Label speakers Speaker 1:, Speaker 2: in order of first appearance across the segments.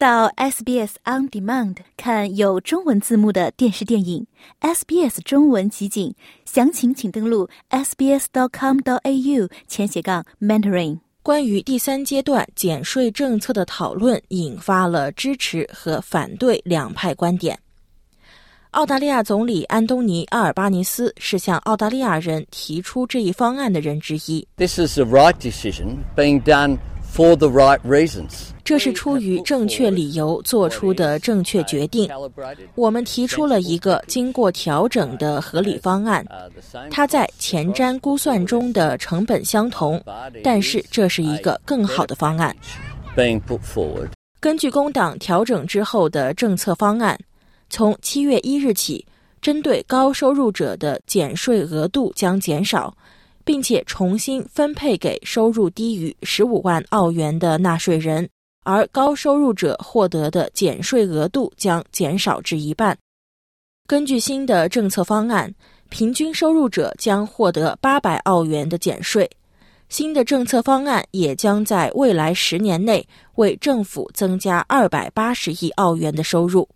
Speaker 1: 到 SBS On Demand 看有中文字幕的电视电影，SBS 中文集锦，详情请登录 sbs.com.au 前斜杠 mentoring。
Speaker 2: 关于第三阶段减税政策的讨论，引发了支持和反对两派观点。澳大利亚总理安东尼·阿尔巴尼斯是向澳大利亚人提出这一方案的人之一。
Speaker 3: This is the right decision being done for the right reasons.
Speaker 2: 这是出于正确理由做出的正确决定。我们提出了一个经过调整的合理方案，它在前瞻估算中的成本相同，但是这是一个更好的方案。根据工党调整之后的政策方案，从七月一日起，针对高收入者的减税额度将减少，并且重新分配给收入低于十五万澳元的纳税人。而高收入者获得的减税额度将减少至一半。根据新的政策方案，平均收入者将获得八百澳元的减税。新的政策方案也将在未来十年内为政府增加二百八十亿澳元的收入。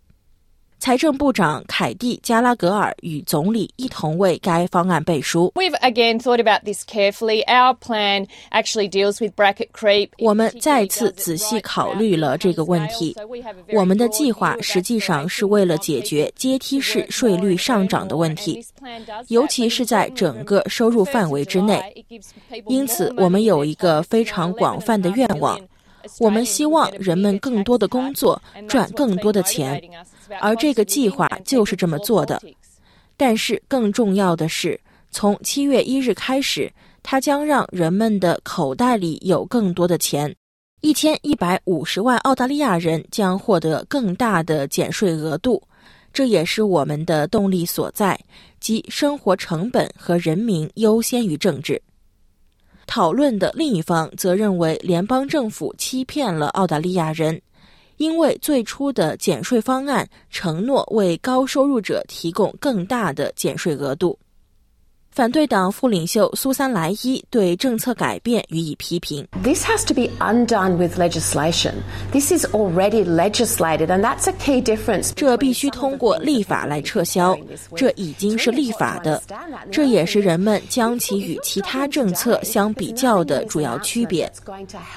Speaker 2: 财政部长凯蒂·加拉格尔与总理一同为该方案背书。
Speaker 4: We've again thought about this carefully. Our plan actually deals with bracket creep.
Speaker 2: 我们再次仔细考虑了这个问题。我们的计划实际上是为了解决阶梯式税率上涨的问题，尤其是在整个收入范围之内。因此，我们有一个非常广泛的愿望。我们希望人们更多的工作，赚更多的钱，而这个计划就是这么做的。但是更重要的是，从七月一日开始，它将让人们的口袋里有更多的钱。一千一百五十万澳大利亚人将获得更大的减税额度，这也是我们的动力所在，即生活成本和人民优先于政治。讨论的另一方则认为，联邦政府欺骗了澳大利亚人，因为最初的减税方案承诺为高收入者提供更大的减税额度。反对党副领袖苏珊·莱伊对政策改变予以批评。
Speaker 5: This has to be undone with legislation. This is already legislated, and that's a key difference.
Speaker 2: 这必须通过立法来撤销，这已经是立法的，这也是人们将其与其他政策相比较的主要区别。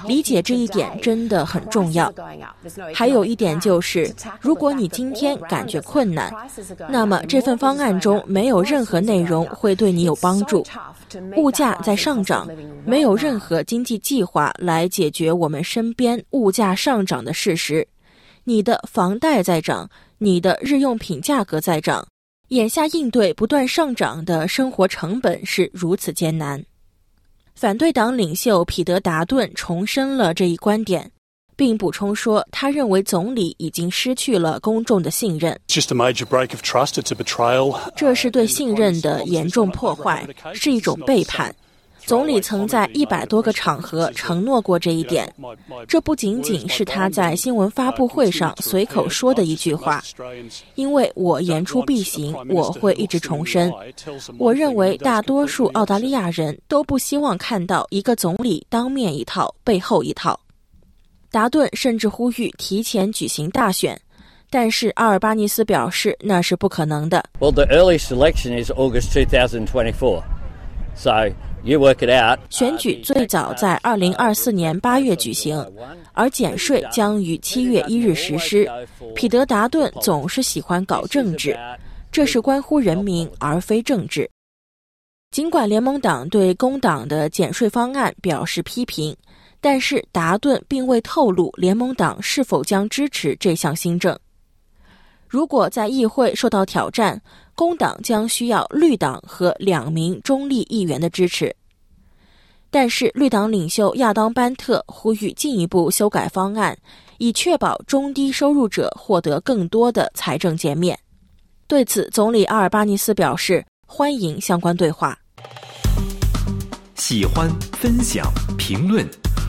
Speaker 2: 理解这一点真的很重要。还有一点就是，如果你今天感觉困难，那么这份方案中没有任何内容会对你有帮助。物价在上涨，没有任何经济计划来解决我们身边物价上涨的事实。你的房贷在涨，你的日用品价格在涨，眼下应对不断上涨的生活成本是如此艰难。反对党领袖彼得·达顿重申了这一观点，并补充说，他认为总理已经失去了公众的信任。这是对信任的严重破坏，是一种背叛。总理曾在一百多个场合承诺过这一点。这不仅仅是他在新闻发布会上随口说的一句话，因为我言出必行，我会一直重申。我认为大多数澳大利亚人都不希望看到一个总理当面一套，背后一套。达顿甚至呼吁提前举行大选，但是阿尔巴尼斯表示那是不可能的。
Speaker 3: Well, the earliest election is August 2024. So you work it out.
Speaker 2: 选举最早在二零二四年八月举行，而减税将于七月一日实施。彼得·达顿总是喜欢搞政治，这是关乎人民而非政治。尽管联盟党对工党的减税方案表示批评，但是达顿并未透露联盟党是否将支持这项新政。如果在议会受到挑战，工党将需要绿党和两名中立议员的支持。但是，绿党领袖亚当·班特呼吁进一步修改方案，以确保中低收入者获得更多的财政减免。对此，总理阿尔巴尼斯表示欢迎相关对话。
Speaker 6: 喜欢、分享、评论，